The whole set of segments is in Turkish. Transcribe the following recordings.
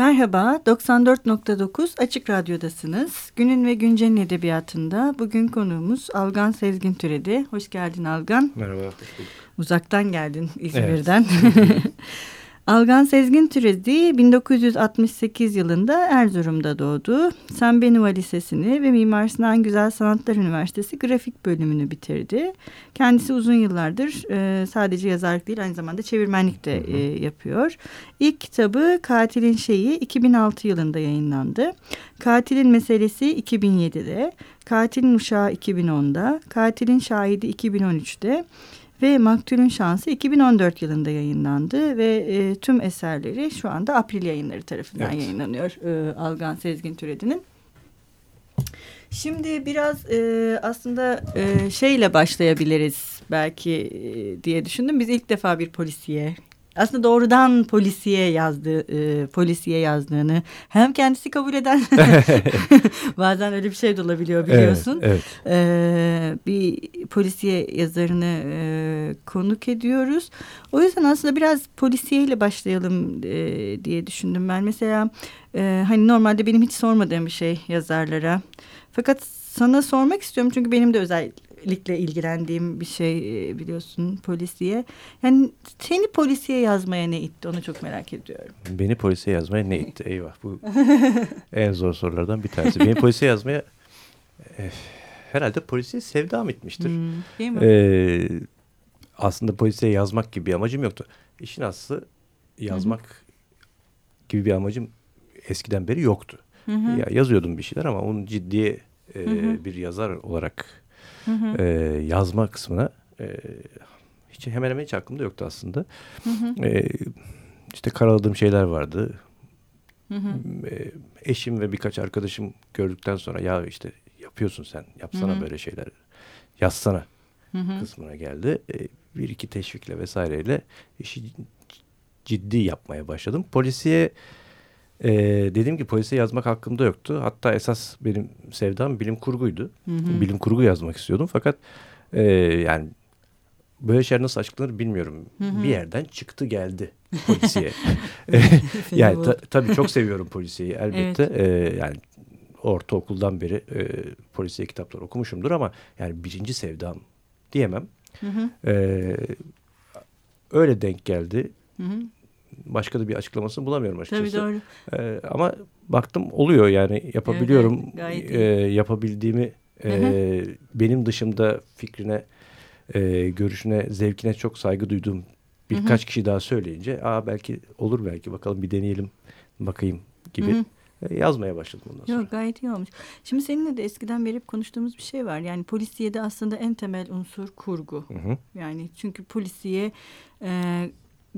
Merhaba, 94.9 Açık Radyo'dasınız. Günün ve Güncel'in edebiyatında bugün konuğumuz Algan Sezgin Türedi. Hoş geldin Algan. Merhaba. Uzaktan geldin İzmir'den. Evet. Algan Sezgin Türedi 1968 yılında Erzurum'da doğdu. San Benua Lisesi'ni ve Mimar Sinan Güzel Sanatlar Üniversitesi grafik bölümünü bitirdi. Kendisi uzun yıllardır e, sadece yazarlık değil aynı zamanda çevirmenlik de e, yapıyor. İlk kitabı Katilin Şeyi 2006 yılında yayınlandı. Katilin Meselesi 2007'de, Katilin Uşağı 2010'da, Katilin Şahidi 2013'te ve Maktul'ün Şansı 2014 yılında yayınlandı ve e, tüm eserleri şu anda April yayınları tarafından evet. yayınlanıyor e, Algan Sezgin Türedi'nin. Şimdi biraz e, aslında e, şeyle başlayabiliriz belki e, diye düşündüm. Biz ilk defa bir polisiye aslında doğrudan polisiye yazdı e, polisiye yazdığını hem kendisi kabul eden bazen öyle bir şey de olabiliyor biliyorsun. Evet, evet. E, bir polisiye yazarını e, konuk ediyoruz. O yüzden aslında biraz polisiyeyle başlayalım e, diye düşündüm ben. Mesela e, hani normalde benim hiç sormadığım bir şey yazarlara. Fakat sana sormak istiyorum çünkü benim de özel likle ilgilendiğim bir şey e, biliyorsun polisiye. Yani seni polisiye yazmaya ne itti onu çok merak ediyorum. Beni polisiye yazmaya ne itti? Eyvah bu en zor sorulardan bir tanesi. Beni polisiye yazmaya e, herhalde polisiye sevdam etmiştir. Hmm, değil mi? Ee, aslında polisiye yazmak gibi bir amacım yoktu. İşin aslı yazmak Hı gibi bir amacım eskiden beri yoktu. Hı hı. Ya yazıyordum bir şeyler ama onun ciddi e, bir yazar olarak hı hı. E, yazma kısmına e, hiç hemen hemen hiç aklımda yoktu aslında. Hı hı. E, işte karaladığım şeyler vardı. Hı hı. E, eşim ve birkaç arkadaşım gördükten sonra ya işte yapıyorsun sen yapsana hı hı. böyle şeyler yazsana hı hı. kısmına geldi. E, bir iki teşvikle vesaireyle işi ciddi yapmaya başladım. Polisiye e, dediğim ki polise yazmak hakkımda yoktu. Hatta esas benim sevdam bilim kurguydu. Hı hı. Bilim kurgu yazmak istiyordum. Fakat e, yani böyle şeyler nasıl açıklanır bilmiyorum. Hı hı. Bir yerden çıktı geldi polisiye. yani ta, tabii çok seviyorum polisiyeyi elbette. Evet. E, yani ortaokuldan beri e, polisiye kitaplar okumuşumdur ama yani birinci sevdam diyemem. Hı hı. E, öyle denk geldi. Hı hı başka da bir açıklamasını bulamıyorum açıkçası. Tabii doğru. E, ama baktım oluyor yani yapabiliyorum. Evet, e, yapabildiğimi e, benim dışımda fikrine, e, görüşüne, zevkine çok saygı duyduğum birkaç kişi daha söyleyince aa belki olur belki bakalım bir deneyelim bakayım gibi. Hı hı e, yazmaya başladım ondan sonra. Yok gayet iyi olmuş. Şimdi seninle de eskiden beri konuştuğumuz bir şey var. Yani polisiyede aslında en temel unsur kurgu. Hı hı. Yani çünkü polisiye e,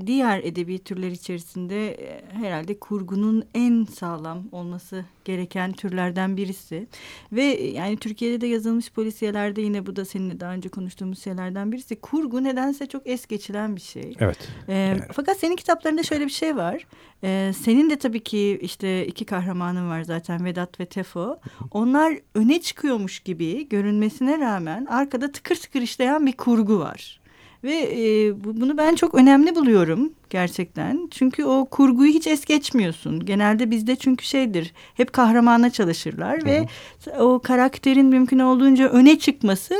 diğer edebi türler içerisinde e, herhalde kurgunun en sağlam olması gereken türlerden birisi. Ve e, yani Türkiye'de de yazılmış polisiyelerde yine bu da seninle daha önce konuştuğumuz şeylerden birisi. Kurgu nedense çok es geçilen bir şey. Evet. Ee, yani. Fakat senin kitaplarında şöyle bir şey var. Ee, senin de tabii ki işte iki kahramanın var zaten Vedat ve Tefo. Onlar öne çıkıyormuş gibi görünmesine rağmen arkada tıkır tıkır işleyen bir kurgu var. Ve e, bunu ben çok önemli buluyorum gerçekten. Çünkü o kurguyu hiç es geçmiyorsun. Genelde bizde çünkü şeydir hep kahramana çalışırlar Hı ve o karakterin mümkün olduğunca öne çıkması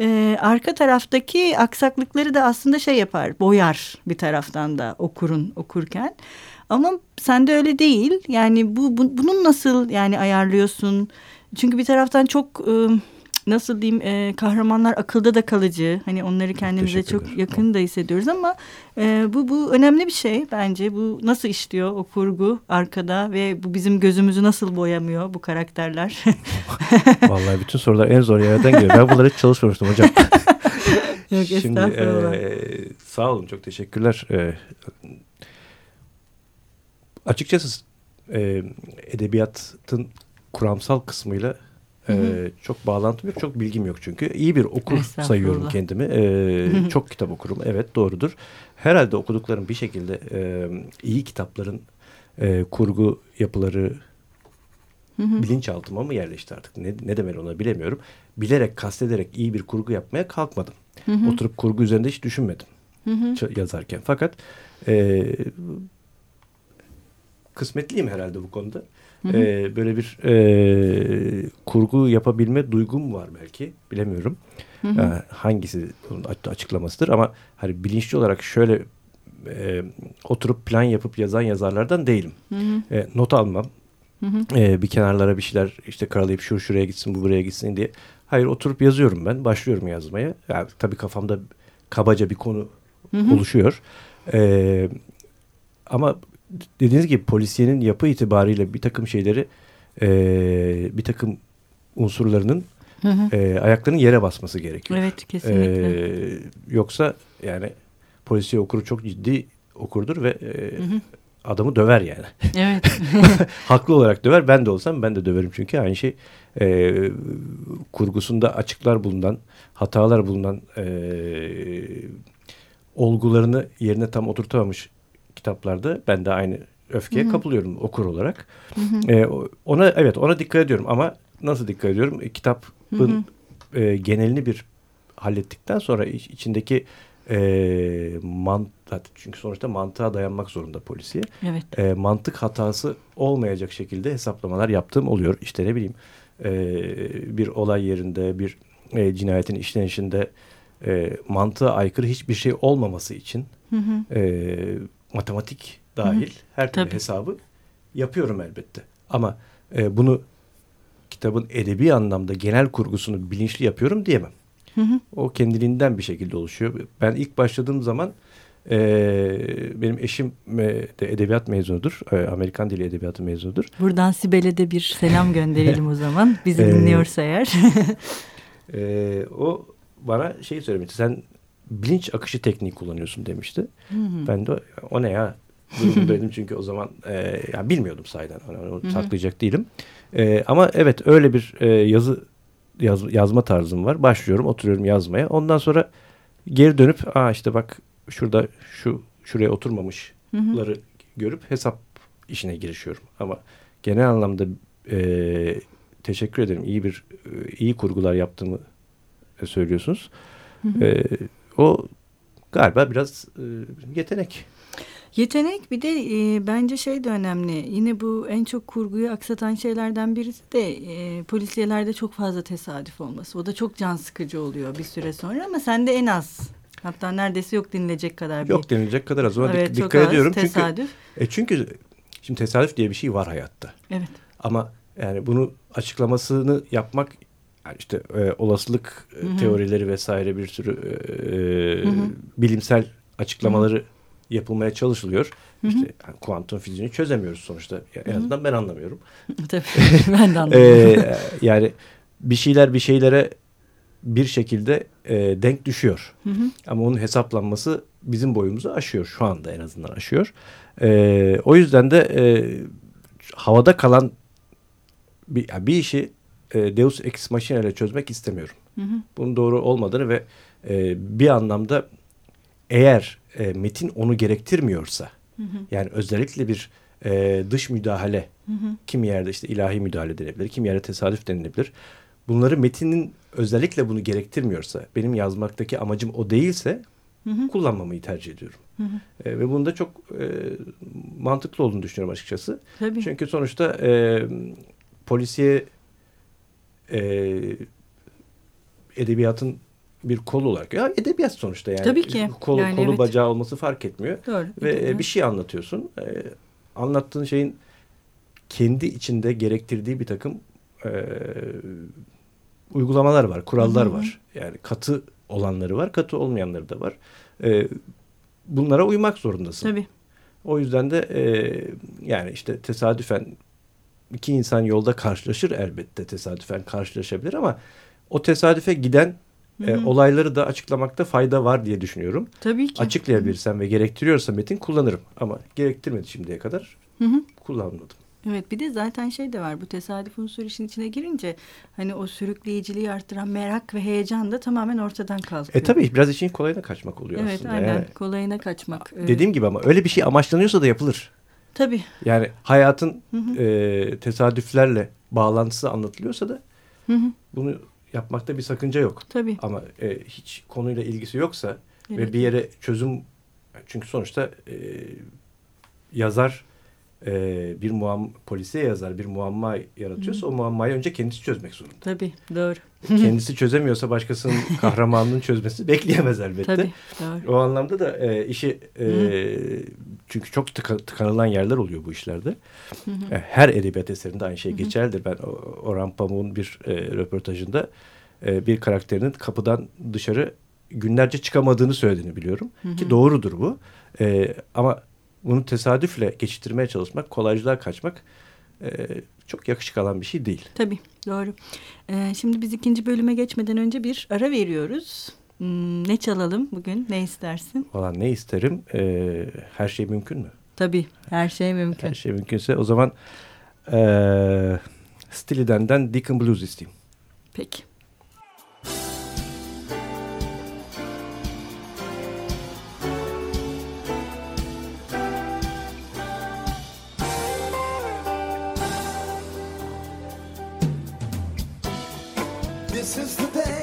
e, arka taraftaki aksaklıkları da aslında şey yapar boyar bir taraftan da okurun okurken. Ama sende öyle değil. Yani bu, bu bunun nasıl yani ayarlıyorsun? Çünkü bir taraftan çok e, nasıl diyeyim e, kahramanlar akılda da kalıcı. Hani onları kendimize çok yakın da hissediyoruz ama e, bu bu önemli bir şey bence. Bu nasıl işliyor o kurgu arkada ve bu bizim gözümüzü nasıl boyamıyor bu karakterler? Vallahi bütün sorular en zor yerden geliyor. Ben bunları hiç çalışmamıştım hocam. Yok Şimdi e, sağ olun çok teşekkürler. E, açıkçası e, edebiyatın kuramsal kısmıyla ee, çok bağlantım yok, çok bilgim yok çünkü. İyi bir okur sayıyorum kendimi. Ee, çok kitap okurum, evet doğrudur. Herhalde okuduklarım bir şekilde e, iyi kitapların e, kurgu yapıları bilinçaltıma mı yerleşti artık? Ne, ne demeli ona bilemiyorum. Bilerek, kastederek iyi bir kurgu yapmaya kalkmadım. Oturup kurgu üzerinde hiç düşünmedim yazarken. Fakat e, kısmetliyim herhalde bu konuda. Hı hı. E, böyle bir e, kurgu yapabilme duygum var belki. Bilemiyorum. Hı hı. E, hangisi bunun açıklamasıdır ama hani bilinçli olarak şöyle e, oturup plan yapıp yazan yazarlardan değilim. Hı hı. E, not almam. Hı hı. E, bir kenarlara bir şeyler işte karalayıp şu şuraya gitsin bu buraya gitsin diye. Hayır oturup yazıyorum ben. Başlıyorum yazmaya. Yani, tabii kafamda kabaca bir konu hı hı. oluşuyor. E, ama dediğiniz gibi polisiyenin yapı itibariyle bir takım şeyleri e, bir takım unsurlarının hı hı. E, ayaklarının yere basması gerekiyor. Evet kesinlikle. E, yoksa yani polisiye okuru çok ciddi okurdur ve e, hı hı. adamı döver yani. Evet. Haklı olarak döver. Ben de olsam ben de döverim çünkü aynı şey e, kurgusunda açıklar bulunan, hatalar bulunan e, olgularını yerine tam oturtamamış kitaplarda ben de aynı öfkeye Hı -hı. kapılıyorum okur olarak. E, ona evet ona dikkat ediyorum ama nasıl dikkat ediyorum? E, kitabın. E, genelini bir hallettikten sonra içindeki e, mantık çünkü sonuçta mantığa dayanmak zorunda polisiye. Evet. E, mantık hatası olmayacak şekilde hesaplamalar yaptığım oluyor. İşte ne bileyim e, bir olay yerinde bir e, cinayetin işlenişinde e, mantığa aykırı hiçbir şey olmaması için hı hı. E, matematik dahil hı her türlü Tabii. hesabı yapıyorum elbette. Ama e, bunu kitabın edebi anlamda genel kurgusunu bilinçli yapıyorum diyemem. Hı hı. O kendiliğinden bir şekilde oluşuyor. Ben ilk başladığım zaman e, benim eşim de edebiyat mezunudur. E, Amerikan dili edebiyatı mezunudur. Buradan Sibel'e de bir selam gönderelim o zaman. Bizi e, dinliyorsa eğer. e, o bana şey söylemişti. Sen bilinç akışı tekniği kullanıyorsun demişti. Hı hı. Ben de o ne ya dedim çünkü o zaman e, yani bilmiyordum sayeden onu, onu saklayacak değilim. E, ama evet öyle bir e, yazı yaz, yazma tarzım var. Başlıyorum, oturuyorum yazmaya. Ondan sonra geri dönüp aa işte bak şurada şu şuraya oturmamışları görüp hesap işine girişiyorum. Ama genel anlamda e, teşekkür ederim. İyi bir e, iyi kurgular yaptığımı söylüyorsunuz. Hı hı. E, o galiba biraz e, yetenek. Yetenek bir de e, bence şey de önemli. Yine bu en çok kurguyu aksatan şeylerden birisi de e, polisiyelerde çok fazla tesadüf olması. O da çok can sıkıcı oluyor bir süre sonra ama sende en az. Hatta neredeyse yok denilecek kadar bir. Yok denilecek kadar az. Ona evet, dikkat az, ediyorum. Tesadüf. Çünkü, e çünkü şimdi tesadüf diye bir şey var hayatta. Evet. Ama yani bunu açıklamasını yapmak işte e, olasılık Hı -hı. teorileri vesaire bir sürü e, Hı -hı. bilimsel açıklamaları Hı -hı yapılmaya çalışılıyor. Hı hı. İşte yani kuantum fiziğini çözemiyoruz sonuçta. En azından ben anlamıyorum. Tabii ben de anlamıyorum. ee, yani bir şeyler bir şeylere bir şekilde e, denk düşüyor. Hı hı. Ama onun hesaplanması bizim boyumuzu aşıyor. Şu anda en azından aşıyor. E, o yüzden de e, havada kalan bir, yani bir işi e, Deus Ex Machina ile çözmek istemiyorum. Hı hı. Bunun doğru olmadığını ve e, bir anlamda eğer e, metin onu gerektirmiyorsa hı hı. yani özellikle bir e, dış müdahale hı hı. kim yerde işte ilahi müdahale denebilir, kim yerde tesadüf denilebilir. Bunları metinin özellikle bunu gerektirmiyorsa, benim yazmaktaki amacım o değilse hı hı. kullanmamayı tercih ediyorum. Hı hı. E, ve bunda çok e, mantıklı olduğunu düşünüyorum açıkçası. Tabii. Çünkü sonuçta e, polisiye e, edebiyatın bir kol olarak. Ya edebiyat sonuçta yani. Tabii ki. Kolu, yani kolu evet. bacağı olması fark etmiyor. Doğru. Ve evet. bir şey anlatıyorsun. E, anlattığın şeyin kendi içinde gerektirdiği bir takım e, uygulamalar var, kurallar hı hı. var. Yani katı olanları var, katı olmayanları da var. E, bunlara uymak zorundasın. Tabii. O yüzden de e, yani işte tesadüfen iki insan yolda karşılaşır elbette tesadüfen karşılaşabilir ama o tesadüfe giden e, olayları da açıklamakta fayda var diye düşünüyorum. Tabii ki. Açıklayabilirsem ve gerektiriyorsa metin kullanırım. Ama gerektirmedi şimdiye kadar. Hı hı. Kullanmadım. Evet bir de zaten şey de var bu tesadüf unsur işin içine girince hani o sürükleyiciliği arttıran merak ve heyecan da tamamen ortadan kalkıyor. E tabii biraz işin kolayına kaçmak oluyor evet, aslında. Evet aynen yani, kolayına kaçmak. Dediğim gibi ama öyle bir şey amaçlanıyorsa da yapılır. Tabii. Yani hayatın hı hı. E, tesadüflerle bağlantısı anlatılıyorsa da hı hı. bunu yapmakta bir sakınca yok. Tabii. Ama e, hiç konuyla ilgisi yoksa evet. ve bir yere çözüm çünkü sonuçta e, yazar e, bir muam polisiye yazar bir muamma yaratıyorsa Hı. o muammayı önce kendisi çözmek zorunda. Tabii doğru. Kendisi çözemiyorsa başkasının kahramanının çözmesi bekleyemez elbette. Tabii doğru. O anlamda da e, işi e, çünkü çok tıka, tıkanılan yerler oluyor bu işlerde. Hı hı. E, her edebiyat eserinde aynı şey geçerlidir. Ben Orhan Pamuk'un bir e, röportajında e, bir karakterinin kapıdan dışarı günlerce çıkamadığını söylediğini biliyorum. Hı hı. Ki doğrudur bu. E, ama bunu tesadüfle geçiştirmeye çalışmak, kolaycılığa kaçmak e, çok yakışık alan bir şey değil. Tabii doğru. Ee, şimdi biz ikinci bölüme geçmeden önce bir ara veriyoruz. Hmm, ne çalalım bugün? Ne istersin? Valla ne isterim? Ee, her şey mümkün mü? Tabii her şey mümkün. Her şey mümkünse o zaman e, Stiliden'den Deacon Blues isteyeyim. Peki. This is the day.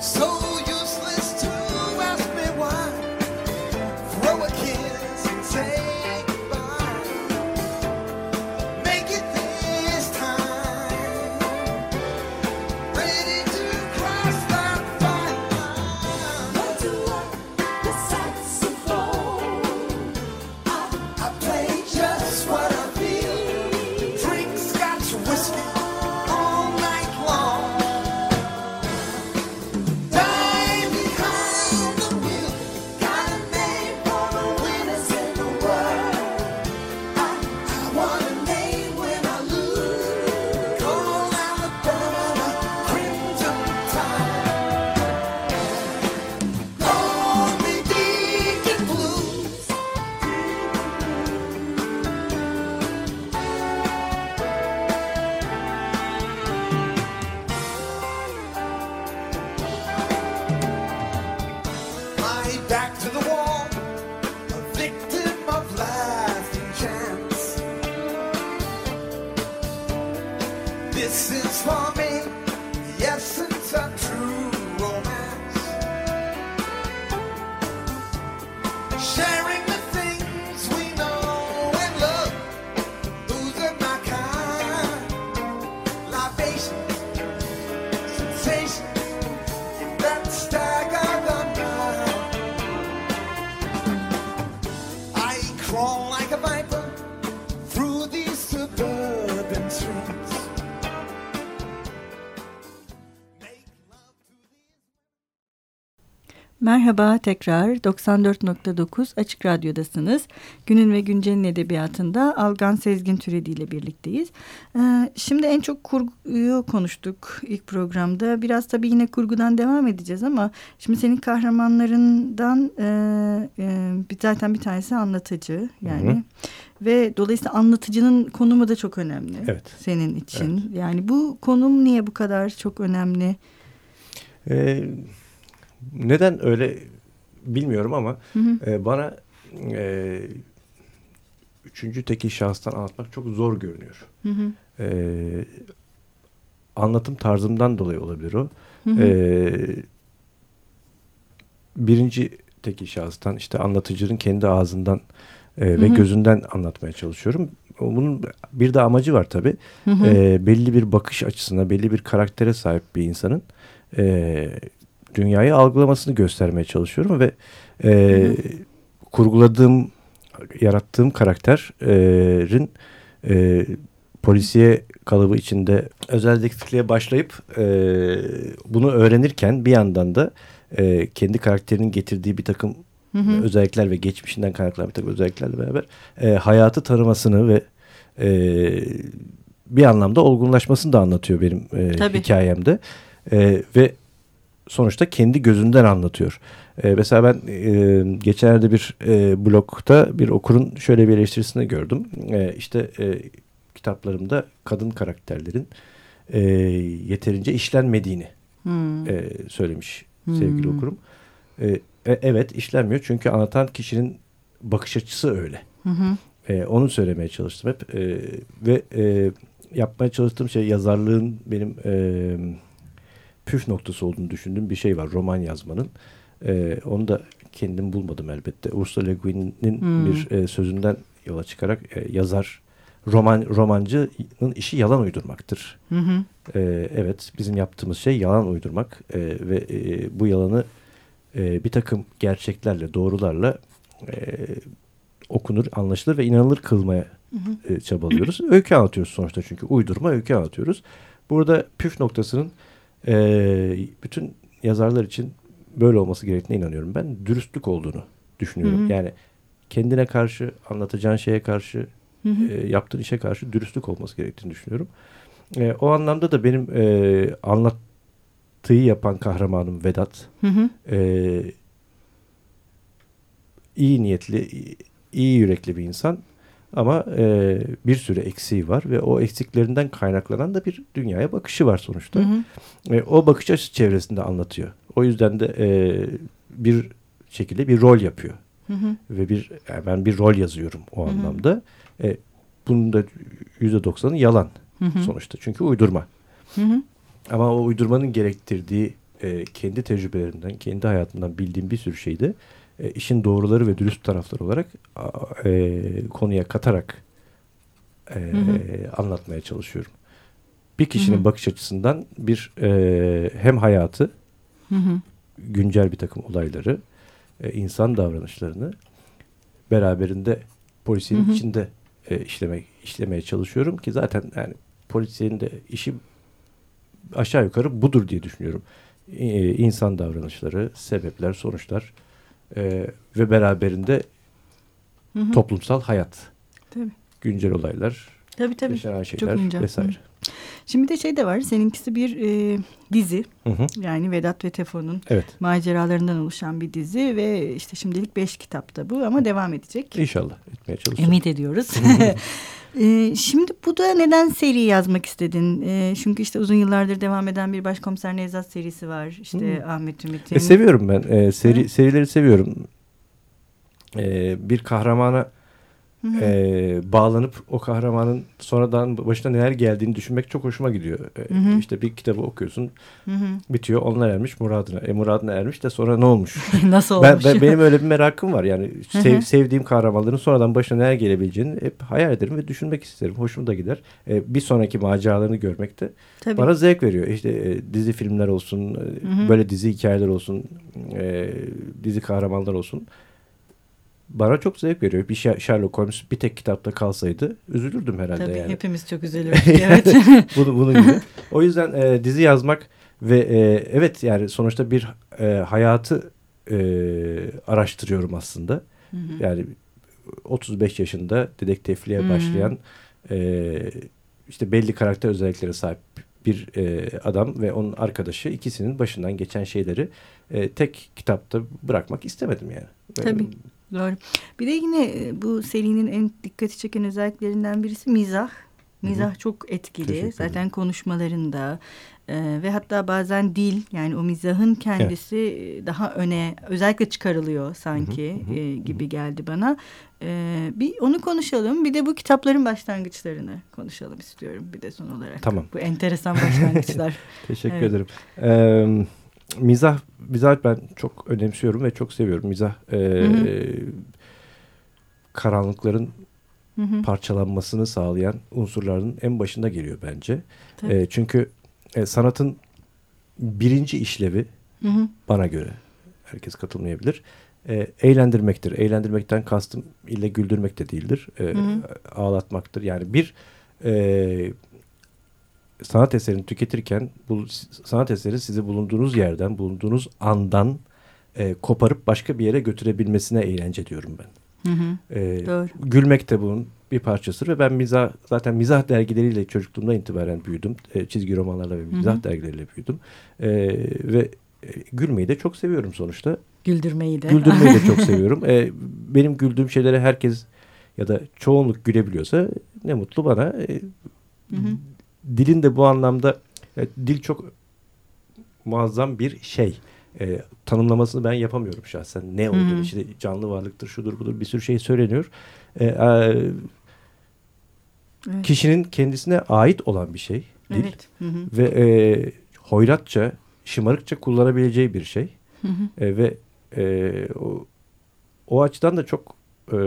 So strong. Merhaba tekrar 94.9 Açık Radyo'dasınız. Günün ve Güncel'in edebiyatında Algan Sezgin Türedi ile birlikteyiz. Ee, şimdi en çok kurguyu konuştuk ilk programda. Biraz tabii yine kurgudan devam edeceğiz ama şimdi senin kahramanlarından e, e, zaten bir tanesi anlatıcı yani. Hı hı. Ve dolayısıyla anlatıcının konumu da çok önemli evet. senin için. Evet. Yani bu konum niye bu kadar çok önemli? Evet neden öyle bilmiyorum ama hı hı. E, bana e, üçüncü tekil şahıstan anlatmak çok zor görünüyor. Hı hı. E, anlatım tarzımdan dolayı olabilir o. Hı hı. E, birinci tekil şahıstan işte anlatıcının kendi ağzından e, ve hı hı. gözünden anlatmaya çalışıyorum. Bunun bir de amacı var tabii. Hı hı. E, belli bir bakış açısına, belli bir karaktere sahip bir insanın e, dünyayı algılamasını göstermeye çalışıyorum ve e, kurguladığım, yarattığım karakterin e, polisiye kalıbı içinde özel dedektifliğe başlayıp e, bunu öğrenirken bir yandan da e, kendi karakterinin getirdiği bir takım Hı hı. Özellikler ve geçmişinden kaynaklanan bir takım özelliklerle beraber e, hayatı tanımasını ve e, bir anlamda olgunlaşmasını da anlatıyor benim e, hikayemde. E, ve sonuçta kendi gözünden anlatıyor. E, mesela ben e, geçenlerde bir e, blogda bir okurun şöyle bir eleştirisini gördüm. E, işte e, kitaplarımda kadın karakterlerin e, yeterince işlenmediğini hmm. e, söylemiş hmm. sevgili okurum. E, e, evet işlenmiyor çünkü anlatan kişinin bakış açısı öyle. Hı E, onu söylemeye çalıştım hep e, ve e, yapmaya çalıştığım şey yazarlığın benim e, püf noktası olduğunu düşündüğüm bir şey var roman yazmanın. E, onu da kendim bulmadım elbette. Ursula Le Guin'in hmm. bir e, sözünden yola çıkarak e, yazar roman romancının işi yalan uydurmaktır. Hı hı. E, evet bizim yaptığımız şey yalan uydurmak e, ve e, bu yalanı e, bir takım gerçeklerle doğrularla e, okunur, anlaşılır ve inanılır kılmaya hı hı. E, çabalıyoruz. Öykü anlatıyoruz sonuçta çünkü uydurma öykü anlatıyoruz. Burada püf noktasının e, bütün yazarlar için böyle olması gerektiğine inanıyorum. Ben dürüstlük olduğunu düşünüyorum. Hı hı. Yani kendine karşı, anlatacağın şeye karşı, hı hı. E, yaptığın işe karşı dürüstlük olması gerektiğini düşünüyorum. E, o anlamda da benim e, anlattığı yapan kahramanım Vedat. Hı hı. E, iyi niyetli, iyi yürekli bir insan. Ama e, bir sürü eksiği var ve o eksiklerinden kaynaklanan da bir dünyaya bakışı var sonuçta. Hı hı. E, o bakış açısı çevresinde anlatıyor. O yüzden de e, bir şekilde bir rol yapıyor. Hı hı. Ve bir yani ben bir rol yazıyorum o hı hı. anlamda. E, bunun da yüzde doksanı yalan hı hı. sonuçta. Çünkü uydurma. Hı hı. Ama o uydurmanın gerektirdiği e, kendi tecrübelerinden, kendi hayatından bildiğim bir sürü şeyde e, işin doğruları ve dürüst tarafları olarak e, konuya katarak e, hı hı. anlatmaya çalışıyorum. Bir kişinin hı hı. bakış açısından bir e, hem hayatı, hı hı. güncel bir takım olayları, e, insan davranışlarını beraberinde polisin hı hı. içinde e, işlemek işlemeye çalışıyorum ki zaten yani polisin de işi aşağı yukarı budur diye düşünüyorum. E, insan davranışları, sebepler, sonuçlar e, ve beraberinde hı hı. toplumsal hayat. Tabii. Güncel olaylar. Tabii tabii. Yaşanan şeyler Çok vesaire. Hı. Şimdi de şey de var. Seninkisi bir e, dizi. Hı hı. Yani Vedat ve Tefo'nun evet. maceralarından oluşan bir dizi ve işte şimdilik beş kitapta bu ama devam edecek. İnşallah etmeye çalışacağım. Ümit ediyoruz. Ee, şimdi bu da neden seri yazmak istedin? Ee, çünkü işte uzun yıllardır devam eden bir Başkomiser Nevzat serisi var. İşte hmm. Ahmet Ümit'in. E, seviyorum ben. E, seri, serileri seviyorum. E, bir kahramana e, bağlanıp o kahramanın sonradan başına neler geldiğini düşünmek çok hoşuma gidiyor. E, hı İşte bir kitabı okuyorsun hı hı. bitiyor onlar ermiş muradına. E muradına ermiş de sonra ne olmuş? Nasıl olmuş? Ben, ben, benim öyle bir merakım var yani sev, sevdiğim kahramanların sonradan başına neler gelebileceğini hep hayal ederim ve düşünmek isterim. Hoşuma da gider. E, bir sonraki maceralarını görmek de Tabii. bana zevk veriyor. İşte e, dizi filmler olsun, hı hı. böyle dizi hikayeler olsun, e, dizi kahramanlar olsun bana çok zevk veriyor. Bir Sherlock Holmes bir tek kitapta kalsaydı üzülürdüm herhalde Tabii, yani. hepimiz çok üzülürdük evet. bunu, bunun gibi. O yüzden e, dizi yazmak ve e, evet yani sonuçta bir e, hayatı e, araştırıyorum aslında. Hı hı. Yani 35 yaşında dedektifliğe hı başlayan e, işte belli karakter özellikleri sahip bir e, adam ve onun arkadaşı ikisinin başından geçen şeyleri e, tek kitapta bırakmak istemedim yani. Tabii. Doğru. Bir de yine e, bu serinin en dikkati çeken özelliklerinden birisi mizah. Mizah Hı -hı. çok etkili. Zaten konuşmalarında e, ve hatta bazen dil yani o mizahın kendisi evet. daha öne özellikle çıkarılıyor sanki Hı -hı. E, gibi geldi bana. E, bir onu konuşalım. Bir de bu kitapların başlangıçlarını konuşalım istiyorum bir de son olarak. Tamam. Bu enteresan başlangıçlar. Teşekkür evet. ederim. Evet mizah mizah ben çok önemsiyorum ve çok seviyorum. Mizah e, hı hı. karanlıkların hı hı. parçalanmasını sağlayan unsurların en başında geliyor bence. E, çünkü e, sanatın birinci işlevi hı hı. bana göre herkes katılmayabilir. E, eğlendirmektir. Eğlendirmekten kastım ile güldürmek de değildir. E, hı hı. Ağlatmaktır. Yani bir e, sanat eserini tüketirken bu sanat eseri sizi bulunduğunuz yerden, bulunduğunuz andan e, koparıp başka bir yere götürebilmesine eğlence diyorum ben. Hı hı. E, Doğru. Gülmek de bunun bir parçası ve ben mizah zaten mizah dergileriyle çocukluğumdan itibaren büyüdüm. E, çizgi romanlarla ve mizah hı hı. dergileriyle büyüdüm. E, ve e, gülmeyi de çok seviyorum sonuçta. Güldürmeyi de. Güldürmeyi de çok seviyorum. E, benim güldüğüm şeylere herkes ya da çoğunluk gülebiliyorsa ne mutlu bana. E, hı hı. Dilin de bu anlamda e, dil çok muazzam bir şey. E, tanımlamasını ben yapamıyorum şahsen. Ne olduğunu hmm. işte canlı varlıktır, şudur budur bir sürü şey söyleniyor. E, e, evet. Kişinin kendisine ait olan bir şey. Dil. Evet. Hı hı. Ve e, hoyratça, şımarıkça kullanabileceği bir şey. Hı hı. E, ve e, o, o açıdan da çok e,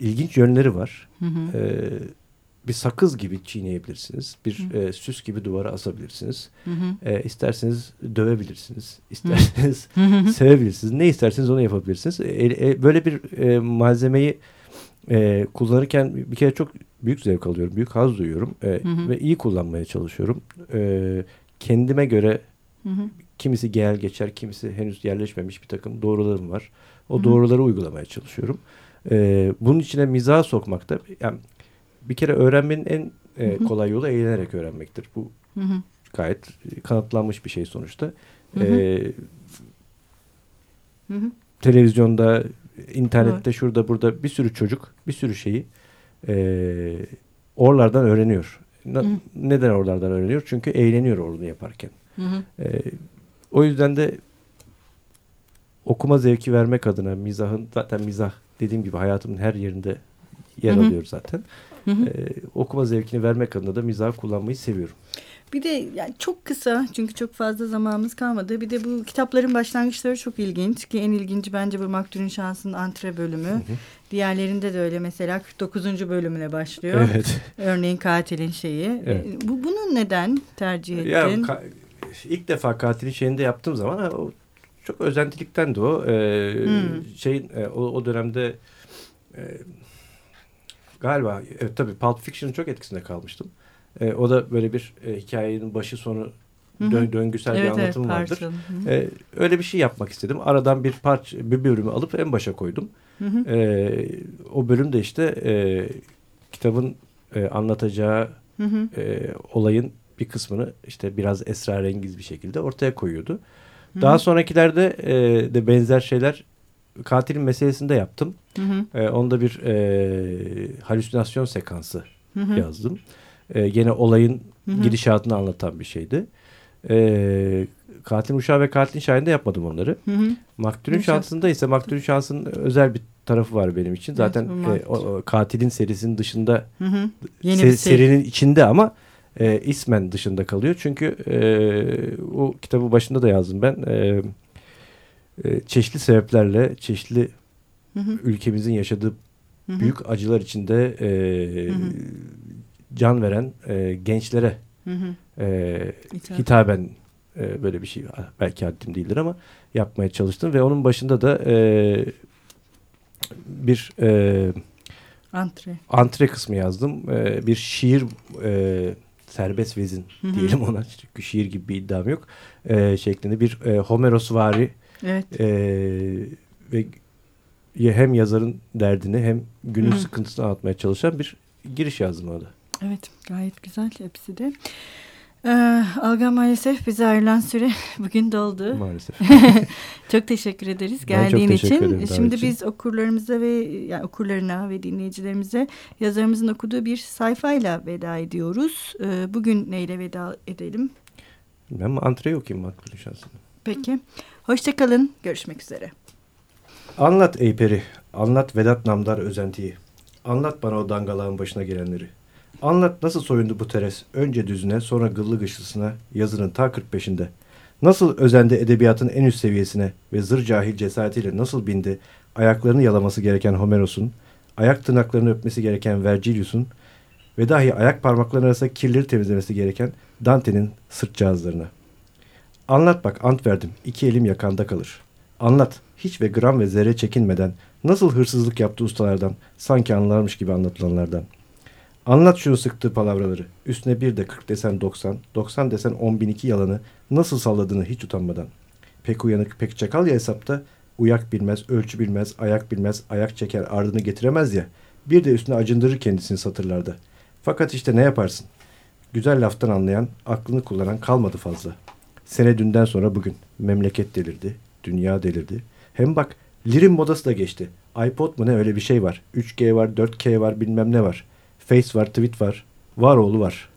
ilginç yönleri var. Hı hı. E, bir sakız gibi çiğneyebilirsiniz. Bir hı. e, süs gibi duvara asabilirsiniz. Hı hı. E, isterseniz dövebilirsiniz. İsterseniz hı. sevebilirsiniz. Ne isterseniz onu yapabilirsiniz. E, e, böyle bir e, malzemeyi e, kullanırken bir kere çok büyük zevk alıyorum. Büyük haz duyuyorum. E, hı hı. Ve iyi kullanmaya çalışıyorum. E, kendime göre hı hı. kimisi gel geçer, kimisi henüz yerleşmemiş bir takım doğrularım var. O hı hı. doğruları uygulamaya çalışıyorum. E, bunun içine mizah sokmakta yani bir kere öğrenmenin en e, kolay yolu eğlenerek öğrenmektir. Bu hı hı. gayet kanıtlanmış bir şey sonuçta. Hı hı. E, hı hı. Televizyonda, internette, evet. şurada burada bir sürü çocuk bir sürü şeyi e, oralardan öğreniyor. hı. Neden oralardan öğreniyor? Çünkü eğleniyor onu yaparken. Hı hı. E, o yüzden de okuma zevki vermek adına mizahın zaten mizah dediğim gibi hayatımın her yerinde yer hı hı. alıyor zaten. Hı hı. E, okuma zevkini vermek adına da mizah kullanmayı seviyorum. Bir de yani çok kısa çünkü çok fazla zamanımız kalmadı. Bir de bu kitapların başlangıçları çok ilginç ki en ilginci bence bu Maktul'ün Şansı'nın antre bölümü. Hı hı. Diğerlerinde de öyle mesela 49. bölümüne başlıyor. Evet. Örneğin katilin şeyi. Evet. Bu bunu neden tercih ettin? Ya, ilk defa katilin şeyini yaptığım zaman o çok özentilikten de o. Ee, hmm. Şeyin e, o, o dönemde e, Galiba evet tabii Pulp Fiction'ın çok etkisinde kalmıştım. E, o da böyle bir e, hikayenin başı sonu dö döngüsel evet, bir anlatım evet, vardır. E, öyle bir şey yapmak istedim. Aradan bir parça bir bölümü alıp en başa koydum. Hı hı. E, o bölüm de işte e, kitabın e, anlatacağı hı hı. E, olayın bir kısmını işte biraz esrarengiz bir şekilde ortaya koyuyordu. Hı hı. Daha sonrakilerde e, de benzer şeyler katilin meselesinde yaptım. Hı hı. E, onda bir e, halüsinasyon sekansı hı hı. yazdım. E, gene olayın hı hı. gidişatını anlatan bir şeydi. E, katilin uşağı ve katilin şahinde yapmadım onları. Hı hı. Maktulün şansında ise maktulün şansının özel bir tarafı var benim için. Zaten evet, e, o, o, katilin serisinin dışında hı hı. Yeni se, bir seri. serinin içinde ama e, ismen dışında kalıyor. Çünkü e, o kitabı başında da yazdım ben. E, e, çeşitli sebeplerle çeşitli hı hı. ülkemizin yaşadığı hı hı. büyük acılar içinde e, hı hı. can veren e, gençlere hı hı. E, hitaben e, böyle bir şey belki haddim değildir ama yapmaya çalıştım ve onun başında da e, bir e, antre. antre kısmı yazdım. E, bir şiir e, serbest vezin hı hı. diyelim ona. Çünkü şiir gibi bir iddiam yok. E, şeklinde bir e, Homerosvari Evet. Ee, ve hem yazarın derdini hem günün Hı. sıkıntısını anlatmaya çalışan bir giriş yazdım orada. Evet gayet güzel hepsi de. Ee, Alga maalesef bize ayrılan süre bugün doldu. Maalesef. çok teşekkür ederiz geldiğin çok teşekkür için. Ederim, Şimdi için. biz okurlarımıza ve yani okurlarına ve dinleyicilerimize yazarımızın okuduğu bir sayfayla veda ediyoruz. Ee, bugün neyle veda edelim? Ben antreyi okuyayım Makbul şansını. Peki. Hoşçakalın. Görüşmek üzere. Anlat ey peri. Anlat Vedat Namdar özentiyi. Anlat bana o dangalağın başına gelenleri. Anlat nasıl soyundu bu teres. Önce düzüne sonra gıllı gışlısına yazının ta 45'inde. Nasıl özendi edebiyatın en üst seviyesine ve zır cahil cesaretiyle nasıl bindi ayaklarını yalaması gereken Homeros'un, ayak tırnaklarını öpmesi gereken Vergilius'un ve dahi ayak parmaklarının arasında kirleri temizlemesi gereken Dante'nin sırt cihazlarına. Anlat bak ant verdim. İki elim yakanda kalır. Anlat. Hiç ve gram ve zerre çekinmeden nasıl hırsızlık yaptı ustalardan, sanki anlarmış gibi anlatılanlardan. Anlat şunu sıktığı palavraları. Üstüne bir de 40 desen 90, 90 desen 10 bin iki yalanı nasıl salladığını hiç utanmadan. Pek uyanık pek çakal ya hesapta. Uyak bilmez, ölçü bilmez, ayak bilmez, ayak çeker ardını getiremez ya. Bir de üstüne acındırır kendisini satırlarda. Fakat işte ne yaparsın? Güzel laftan anlayan, aklını kullanan kalmadı fazla. Sene dünden sonra bugün. Memleket delirdi, dünya delirdi. Hem bak lirin modası da geçti. iPod mu ne öyle bir şey var. 3G var, 4K var bilmem ne var. Face var, tweet var. Var oğlu var.